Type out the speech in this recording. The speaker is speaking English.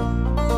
you